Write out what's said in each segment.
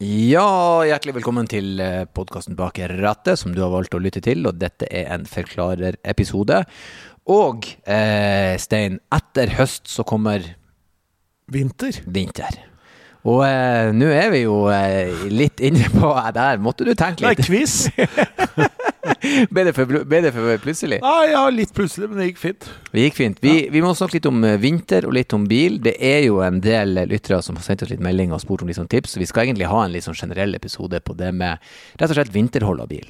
Ja, hjertelig velkommen til podkasten Bak rattet, som du har valgt å lytte til. Og dette er en forklarerepisode. Og eh, Stein, etter høst så kommer Vinter. vinter. Og eh, nå er vi jo eh, litt inne på eh, Der måtte du tenke litt. Det er quiz. Ble det for, ble det for plutselig? Nei, ja, litt plutselig, men det gikk fint. Det gikk fint. Vi, vi må snakke litt om eh, vinter og litt om bil. Det er jo en del lyttere som har sendt oss litt melding og spurt om litt sånn tips. Så vi skal egentlig ha en litt sånn generell episode på det med rett og slett vinterhold av bil.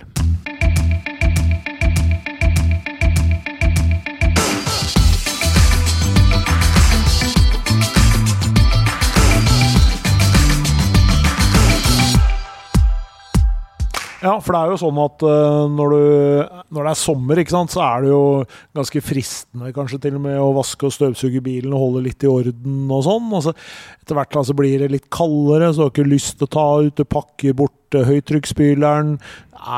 Ja, for det er jo sånn at eh, når, du, når det er sommer, sant, så er det jo ganske fristende kanskje til og med å vaske og støvsuge bilen og holde litt i orden og sånn. Altså, etter hvert da, så blir det litt kaldere, så du har ikke lyst til å ta ut, og pakke bort eh, høytrykksspyleren.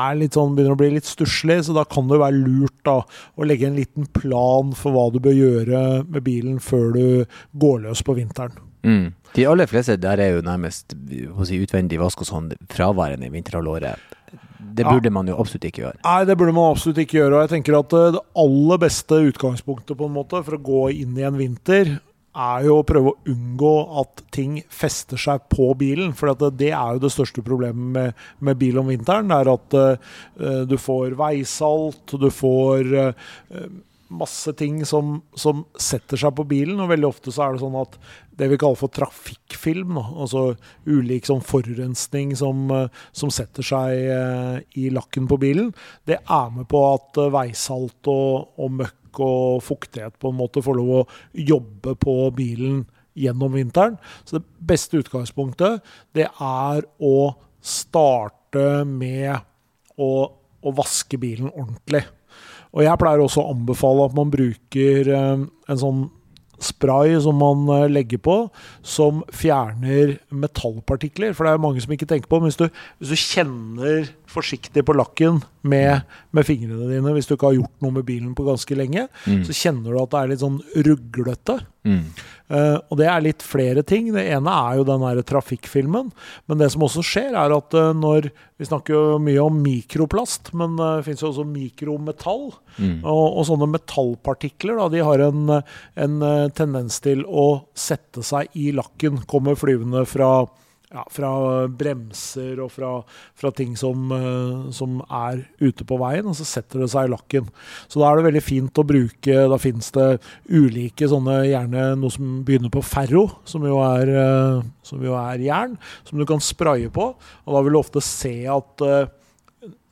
Er litt sånn, begynner å bli litt stusslig, så da kan det være lurt da, å legge en liten plan for hva du bør gjøre med bilen før du går løs på vinteren. Mm. De aller fleste der er jo nærmest si, utvendig vask og sånn fraværende i vinterhalvåret. Det Ja. burde man jo absolutt ikke gjøre. Nei, det burde man absolutt ikke gjøre. Og jeg tenker at eh, det aller beste utgangspunktet på en måte for å gå inn i en vinter, er jo å prøve å unngå at ting fester seg på bilen. For at det, er jo det største problemet med, med bil om vinteren. Det er at uh, du får veisalt, du får eh, masse ting som, som setter seg på bilen. Og veldig ofte så er det sånn at det vi kaller for trafikkfilm, da, altså ulik sånn forurensning som, eh, som setter seg eh, i lakken på bilen, det er med på at eh, veisalt og, og møkk og fuktighet på en måte får lov å jobbe på bilen gjennom vinteren. Så det beste utgangspunktet, det er å starte med å, å vaske bilen ordentlig. Og jeg pleier også å anbefale at man bruker eh, en sånn spray som man eh, legger på, som fjerner metallpartikler. For det er jo mange som ikke tenker på men hvis du, hvis du kjenner forsiktig på lakken med, med fingrene dine, hvis du ikke har gjort noe med bilen på ganske lenge, Mm. så kjenner du at det er litt sånn ruglete. Mm. Uh, og det er litt flere ting. Det ene er jo den der trafikkfilmen. Men det som også skjer, er at uh, når Vi snakker jo mye om mikroplast, men uh, det fins jo også mikrometall. Mm. Og, og sånne metallpartikler da, de har en, en eh, tendens til å sette seg i lakken. Kommer flyvende fra, ja, fra bremser og fra, fra ting som, eh, som er ute på veien, og så setter det seg i lakken. Så da er det veldig fint å bruke Da finnes det ulike sånne, gjerne noe som begynner på ferro, som jo er, eh, som jo er jern, som du kan spraye på. Og da vil du ofte se at eh,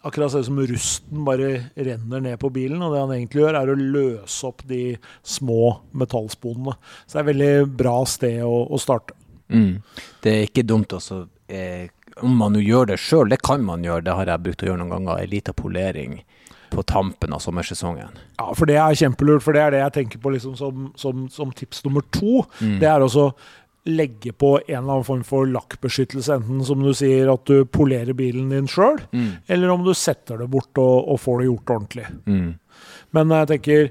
akkurat ut som rusten bare renner ned på bilen. Og det han egentlig gjør, er å løse opp de små metallsponene. Så det er et veldig bra sted å, å starte. Mm. Det er ikke dumt også. Eh, om man jo gjør det sjøl, det kan man gjøre, det har jeg brukt å gjøre noen ganger. En liten polering på tampen av sommersesongen. Ja, for det er kjempelurt, for det er det jeg tenker på liksom som, som, som tips nummer to. Mm. Det er også legge på en eller annen form for lakkbeskyttelse, enten som du sier at du polerer bilen din sjøl, Mm. eller om du setter det bort og, og får det gjort ordentlig. Mm. Men jeg tenker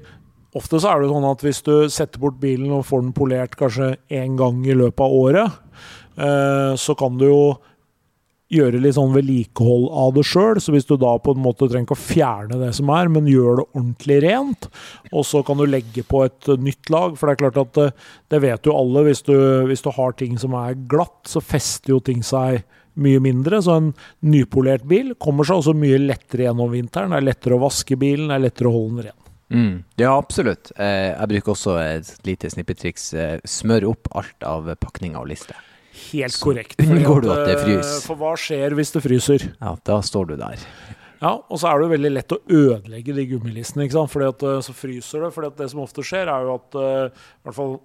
Ofte så er det sånn at hvis du setter bort bilen og får den polert kanskje én gang i løpet av året, eh, så kan du jo gjøre litt sånn vedlikehold av det sjøl. Så hvis du da på en måte trenger ikke å fjerne det som er, men gjør det ordentlig rent, og så kan du legge på et eh, nytt lag. For det er klart at det, det vet jo alle, hvis du, hvis du har ting som er glatt, så fester jo ting seg mye mindre. Så en nypolert bil kommer seg også mye lettere gjennom vinteren. Det er lettere å vaske bilen, det er lettere å holde den ren. Mm. Ja, absolutt. Eh, jeg bruker også et lite snippetriks. Eh, smør opp alt av pakninger og lister. Helt Så korrekt. unngår du at det eh, fryser. For hva skjer hvis det fryser? Ja, da står du der. Ja, og så er det jo veldig lett å ødelegge de gummilistene, ikke sant? Fordi at så fryser det. For det som ofte skjer, er jo at i hvert fall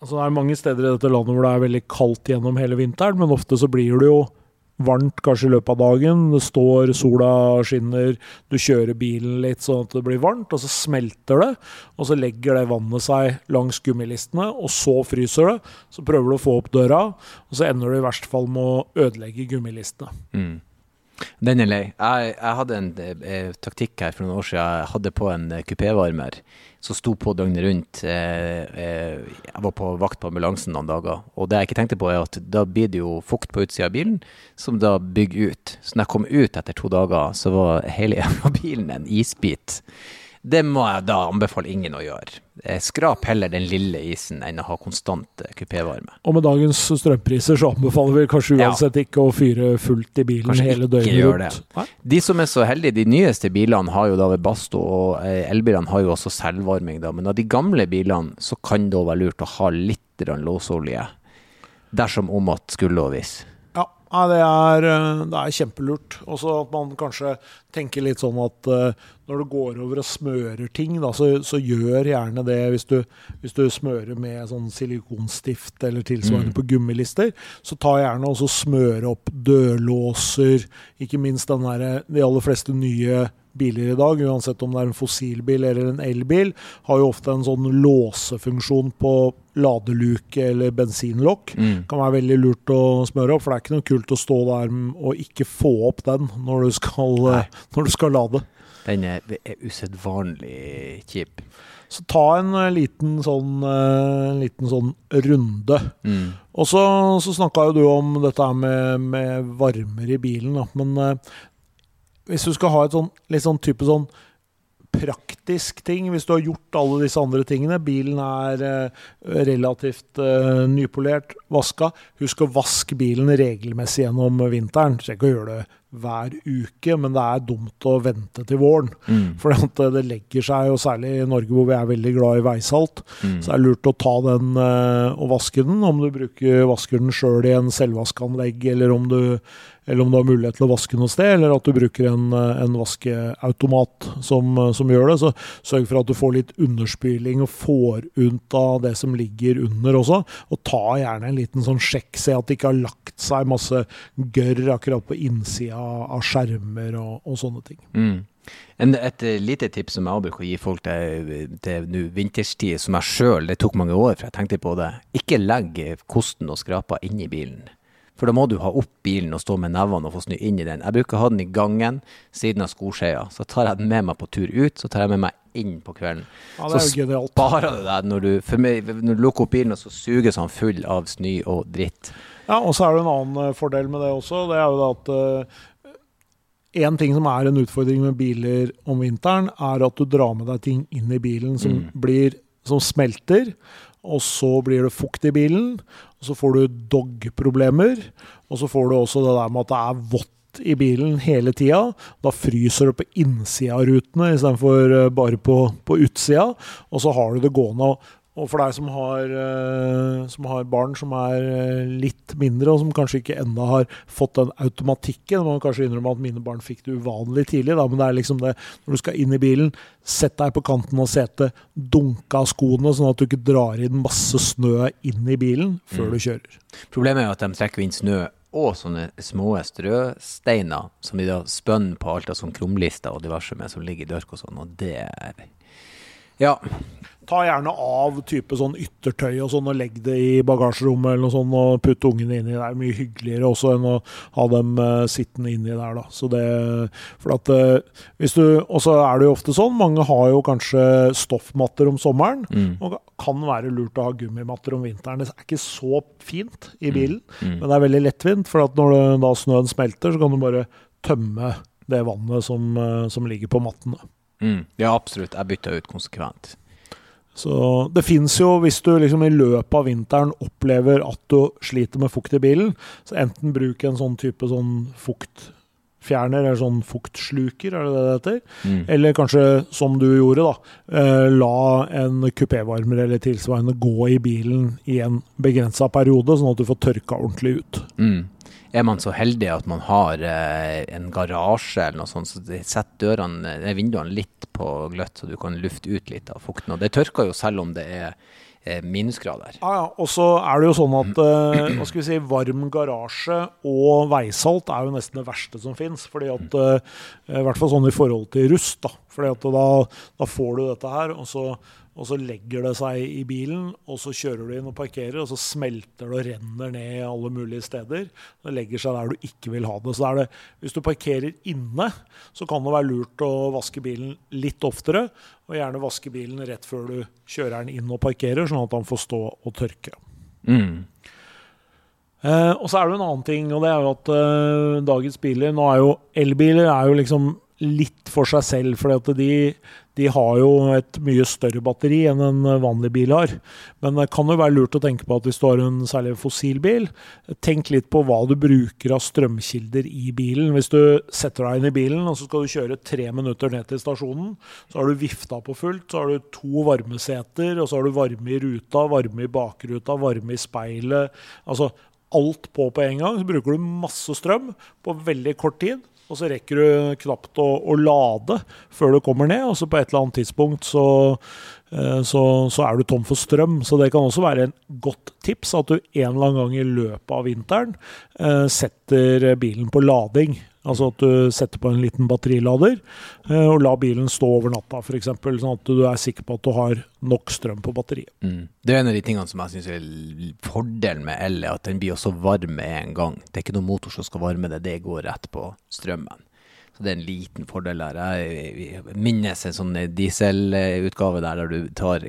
Altså det er mange steder i dette landet hvor det er veldig kaldt gjennom hele vinteren, men ofte så blir det jo varmt kanskje i løpet av dagen. Det står, sola skinner, du kjører bilen litt sånn at det blir varmt, og så smelter det. Og så legger det vannet seg langs gummilistene, og så fryser det. Så prøver du å få opp døra, og så ender du i verste fall med å ødelegge gummilistene. Mm. Den er lei. Jeg, jeg hadde en eh, taktikk her for noen år siden. Jeg hadde på en eh, kupévarmer som sto på døgnet rundt. Eh, eh, jeg var på vakt på ambulansen noen dager. Og det jeg ikke tenkte på, er at da blir det jo fukt på utsida av bilen, som da bygger ut. Så når jeg kom ut etter to dager, så var hele bilen en isbit. Det må jeg da anbefale ingen å gjøre. Eh, Skrap heller den lille isen enn å ha konstant eh, kupévarme. Og med dagens strømpriser så anbefaler vi kanskje Ja. uansett ikke å fyre fullt i bilen Kanskje hele døgnet rundt. De som er så heldige, de nyeste bilene har jo da ved Basto, og eh, elbilene har jo også selvvarming, da. Men av de gamle bilene så kan det også være lurt å ha litt låsolje. Dersom om at skulle og hvis. Nei, det er, eh, det er kjempelurt. Også at man kanskje tenker litt sånn at eh, når du går over og smører ting, da, så, så gjør gjerne det hvis du, hvis du smører med sånn silikonstift eller tilsvarende Mm. på gummilister. Så ta gjerne og smøre opp dørlåser, ikke minst den der, de aller fleste nye biler i dag, uansett om det er en fossilbil eller en elbil, har jo ofte en sånn låsefunksjon på ladeluke eller bensinlokk Mm. kan være veldig lurt å smøre opp, for det er ikke noe kult å stå der og ikke få opp den når du skal, når du skal lade. Den er, er usedvanlig kjip. Så ta en eh, liten sånn, eh, en liten sånn runde. Mm. Og så, så snakka jo du om dette med, med varmer i bilen, da. Men eh, hvis du skal ha et sånn litt sånn type sånn praktisk ting, hvis du har gjort alle disse andre tingene Bilen er eh, relativt eh, nypolert, vaska. Husk å vaske bilen regelmessig gjennom vinteren. Trenger ikke å gjøre det hver uke, men det er dumt å vente til våren. Mm. For det legger seg, og særlig i Norge hvor vi er veldig glad i veisalt, Mm. så er det lurt å ta den eh, og vaske den. Om du bruker, vasker den sjøl i en selvvaskanlegg, eller om, du, eller om du har mulighet til å vaske noe sted, eller at du bruker en, eh, en vaskeautomat som, eh, som gjør det. Så sørg for at du får litt underspyling og får ut av det som ligger under også. Og ta gjerne en liten sånn sjekk, se at det ikke har lagt seg masse gørr akkurat på innsida av skjermer og, og sånne ting. Mm. En, et eh, lite tips som jeg bruker å gi folk til, til nå vinterstid, som jeg sjøl Det tok mange år, for jeg tenkte på det. Ikke legg kosten og skrapa inni bilen. For da må du ha opp bilen og stå med nevene og få snø inn i den. Jeg bruker å ha den i gangen, siden av skoskeia. Så tar jeg den med meg på tur ut, så tar jeg med meg inn på kvelden. Ja, Så. Sparer du deg når du, meg, når du lukker opp bilen, og så suges han full av snø og dritt. Ja, og så er det en annen eh, fordel med det også. Det er jo at Én ting som er en utfordring med biler om vinteren, er at du drar med deg ting inn i bilen som, Mm. blir, som smelter. Og så blir det fukt i bilen, og så får du dog-problemer. Og så får du også det der med at det er vått i bilen hele tida. Da fryser det på innsida av rutene istedenfor eh, bare på, på utsida. Og så har du det gående. og- Og for deg som har, eh, som har barn som er eh, litt mindre, og som kanskje ikke enda har fått den automatikken Man må kanskje innrømme at mine barn fikk det uvanlig tidlig, da, men det er liksom det når du skal inn i bilen, sett deg på kanten av setet, dunke av skoene, sånn at du ikke drar inn masse snø inn i bilen før Mm. du kjører. Problemet er at de trekker inn snø og sånne små strøsteiner som de da spønner på alt av sånn krumlister og diverse med som ligger i dørk og sånn, og det er Ja. Ta gjerne av type sånn yttertøy og sånn, og legg det i bagasjerommet eller noe sånt, og putt ungene inni der. Mye hyggeligere også enn å ha dem uh, sittende inni der, da. Så det For at uh, hvis du Og så er det jo ofte sånn, mange har jo kanskje stoffmatter om sommeren. Mm. Og kan være lurt å ha gummimatter om vinteren. Det er ikke så fint i bilen, Mm. men det er veldig lettvint. For at når det, da snøen smelter, så kan du bare tømme det vannet som, eh, som ligger på mattene. Mm. Ja, absolutt. Jeg bytta ut konsekvent. Så det fins jo, hvis du liksom i løpet av vinteren opplever at du sliter med fukt i bilen, så enten bruk en sånn type sånn fuktfjerner, eller sånn fuktsluker, er det det det heter? Mm. Eller kanskje, som du gjorde, da, eh, la en kupévarmer eller tilsvarende gå i bilen i en begrensa periode, sånn at du får tørka ordentlig ut. Mm. Er man så heldig at man har eh, en garasje eller noe sånt, så setter dørene, eh, vinduene litt på gløtt, så du kan lufte ut litt av fukten. Og det tørker jo selv om det er eh, minusgrader. Ja, ja. Og så er det jo sånn at eh, hva skal vi si, varm garasje og veisalt er jo nesten det verste som fins. Fordi at, eh, I hvert fall sånn i forhold til rust. da. Fordi at da, da får du dette her, og så og så legger det seg i bilen, og så kjører du inn og parkerer, og så smelter det og renner ned alle mulige steder. Det legger seg der du ikke vil ha det. Så det, hvis du parkerer inne, så kan det være lurt å vaske bilen litt oftere, og gjerne vaske bilen rett før du kjører den inn og parkerer, sånn at den får stå og tørke. Mm. Eh, og så er det en annen ting, og det er jo at eh, dagens biler Nå er jo elbiler er jo liksom litt for seg selv, for de, de, har jo et mye større batteri enn en vanlig bil har. Men det kan jo være lurt å tenke på at hvis du har en særlig fossilbil, tenk litt på hva du bruker av strømkilder i bilen. Hvis du setter deg inn i bilen og så skal du kjøre tre minutter ned til stasjonen, så har du vifta på fullt, så har du to varmeseter, og så har du varme i ruta, varme i bakruta, varme i speilet. Altså alt på på en gang. Så bruker du masse strøm på veldig kort tid og så rekker du knapt å, å, lade før du kommer ned. Og så på et eller annet tidspunkt så, eh, så, så, er du tom for strøm. Så det kan også være en godt tips at du en eller annen gang i løpet av vinteren eh, setter bilen på lading. Altså at du setter på en liten batterilader eh, og lar bilen stå over natta f.eks. Sånn at du er sikker på at du har nok strøm på batteriet. Mm. Det er en av de tingene som jeg syns er fordelen med el, at den blir også varm med en gang. Det er ikke noen motor som skal varme det, det går rett på strømmen. Så det er en liten fordel der. Jeg minnes en sånn dieselutgave der, der du tar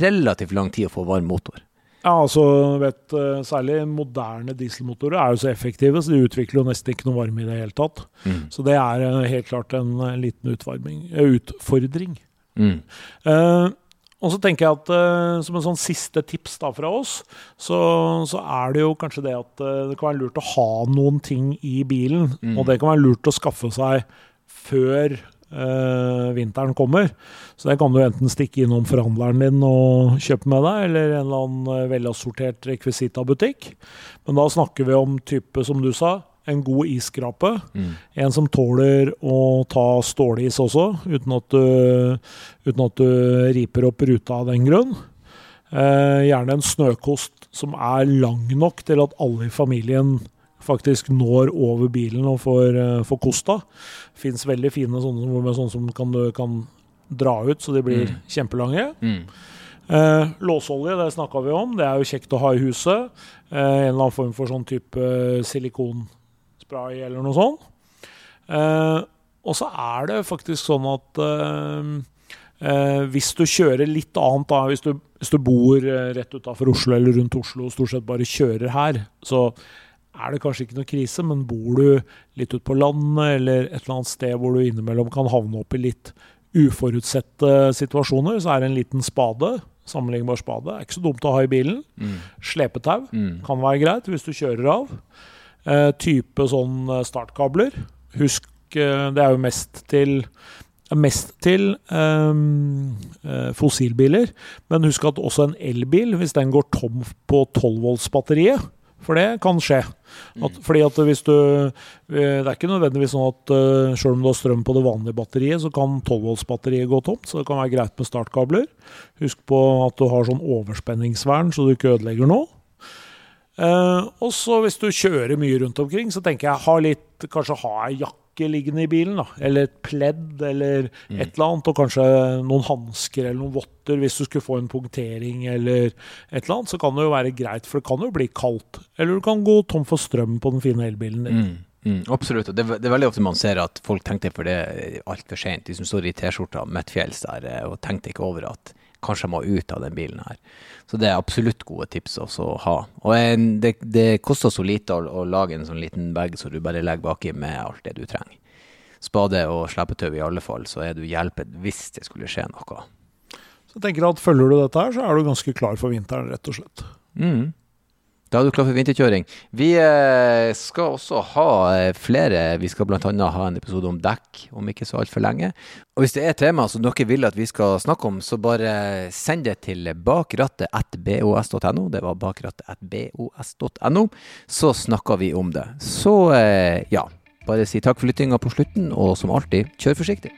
relativt lang tid å få varm motor. Ja, altså, vet, eh, Særlig moderne dieselmotorer er jo så effektive, så de utvikler jo nesten ikke noe varme i det hele tatt. Mm. Så det er eh, helt klart en eh, liten utfordring. Mm. Eh, og så tenker jeg at eh, som en sånn siste tips da fra oss, så, så, er det jo kanskje det at eh, det kan være lurt å ha noen ting i bilen. Mm. Og det kan være lurt å skaffe seg før uh, vinteren kommer. Så det kan du enten stikke innom forhandleren din og kjøpe med deg, eller en eller annen uh, velassortert rekvisitabutikk. Men da snakker vi om type, som du sa, en god isskrape. Mm. En som tåler å ta stålis også, uten at du, uten at du riper opp ruta av den grunn. Eh, gjerne en snøkost som er lang nok til at alle i familien faktisk når over bilen og får, uh, får kosta. Fins veldig fine sånne, med sånne som kan, du kan dra ut så de blir mm. kjempelange. Mm. Uh, låsolje, det snakka vi om. Det er jo kjekt å ha i huset. Uh, en eller annen form for sånn type silikonspray eller noe sånt. og så er det faktisk sånn at hvis du kjører litt annet, da, hvis du, hvis du bor rett utafor Oslo eller rundt Oslo og stort sett bare kjører her, så er det kanskje ikke noe krise, men bor du litt ute på landet eller et eller annet sted hvor du innimellom kan havne opp i litt uforutsette situasjoner, så er det en liten spade, sammenlignbar spade, er ikke så dumt å ha i bilen. Mm. Slepetau mm. kan være greit hvis du kjører av. Eh, type sånn eh, startkabler. Husk, eh, det er jo mest til mest til um, fossilbiler, men husk at også en elbil, hvis den går tom på 12 volts batteriet, for det kan skje. At, mm. fordi at hvis du eh, Det er ikke nødvendigvis sånn at uh, selv om du har strøm på det vanlige batteriet, så kan 12-voltsbatteriet gå tomt. Så det kan være greit med startkabler. Husk på at du har sånn overspenningsvern, så du ikke ødelegger noe. Uh, og så hvis du kjører mye rundt omkring, så tenker jeg ha litt, kanskje ha ei jakke jakke liggende i bilen. da, Eller et pledd eller mm. et eller annet. Og kanskje noen hansker eller noen votter hvis du skulle få en punktering eller et eller annet. Så kan det jo være greit, for det kan jo bli kaldt. Eller du kan gå tom for strøm på den fine elbilen din. Mm. Mm, absolutt. og det, det, er veldig ofte man ser at folk tenkte for det altfor seint. De som står i T-skjorta midtfjells der eh, og tenkte ikke over at kanskje jeg må ut av den bilen her. Så det er absolutt gode tips også å ha. Og en, det, det, koster så lite å, å, lage en sånn liten bag så du bare legger baki med alt det du trenger. Spade og slepetau i alle fall, så er du hjulpet hvis det skulle skje noe. Så jeg tenker at Følger du dette her, så er du ganske klar for vinteren, rett og slett. Mm. Da er du klar for vinterkjøring. Vi eh, skal også ha eh, flere. Vi skal bl.a. ha en episode om dekk om ikke så altfor lenge. Og hvis det er tema som dere vil at vi skal snakke om, så bare send det til bakrattet.bos.no. Det var bakrattet.bos.no. Så snakker vi om det. Så eh, ja, bare si takk for lyttinga på slutten, og som alltid, kjør forsiktig.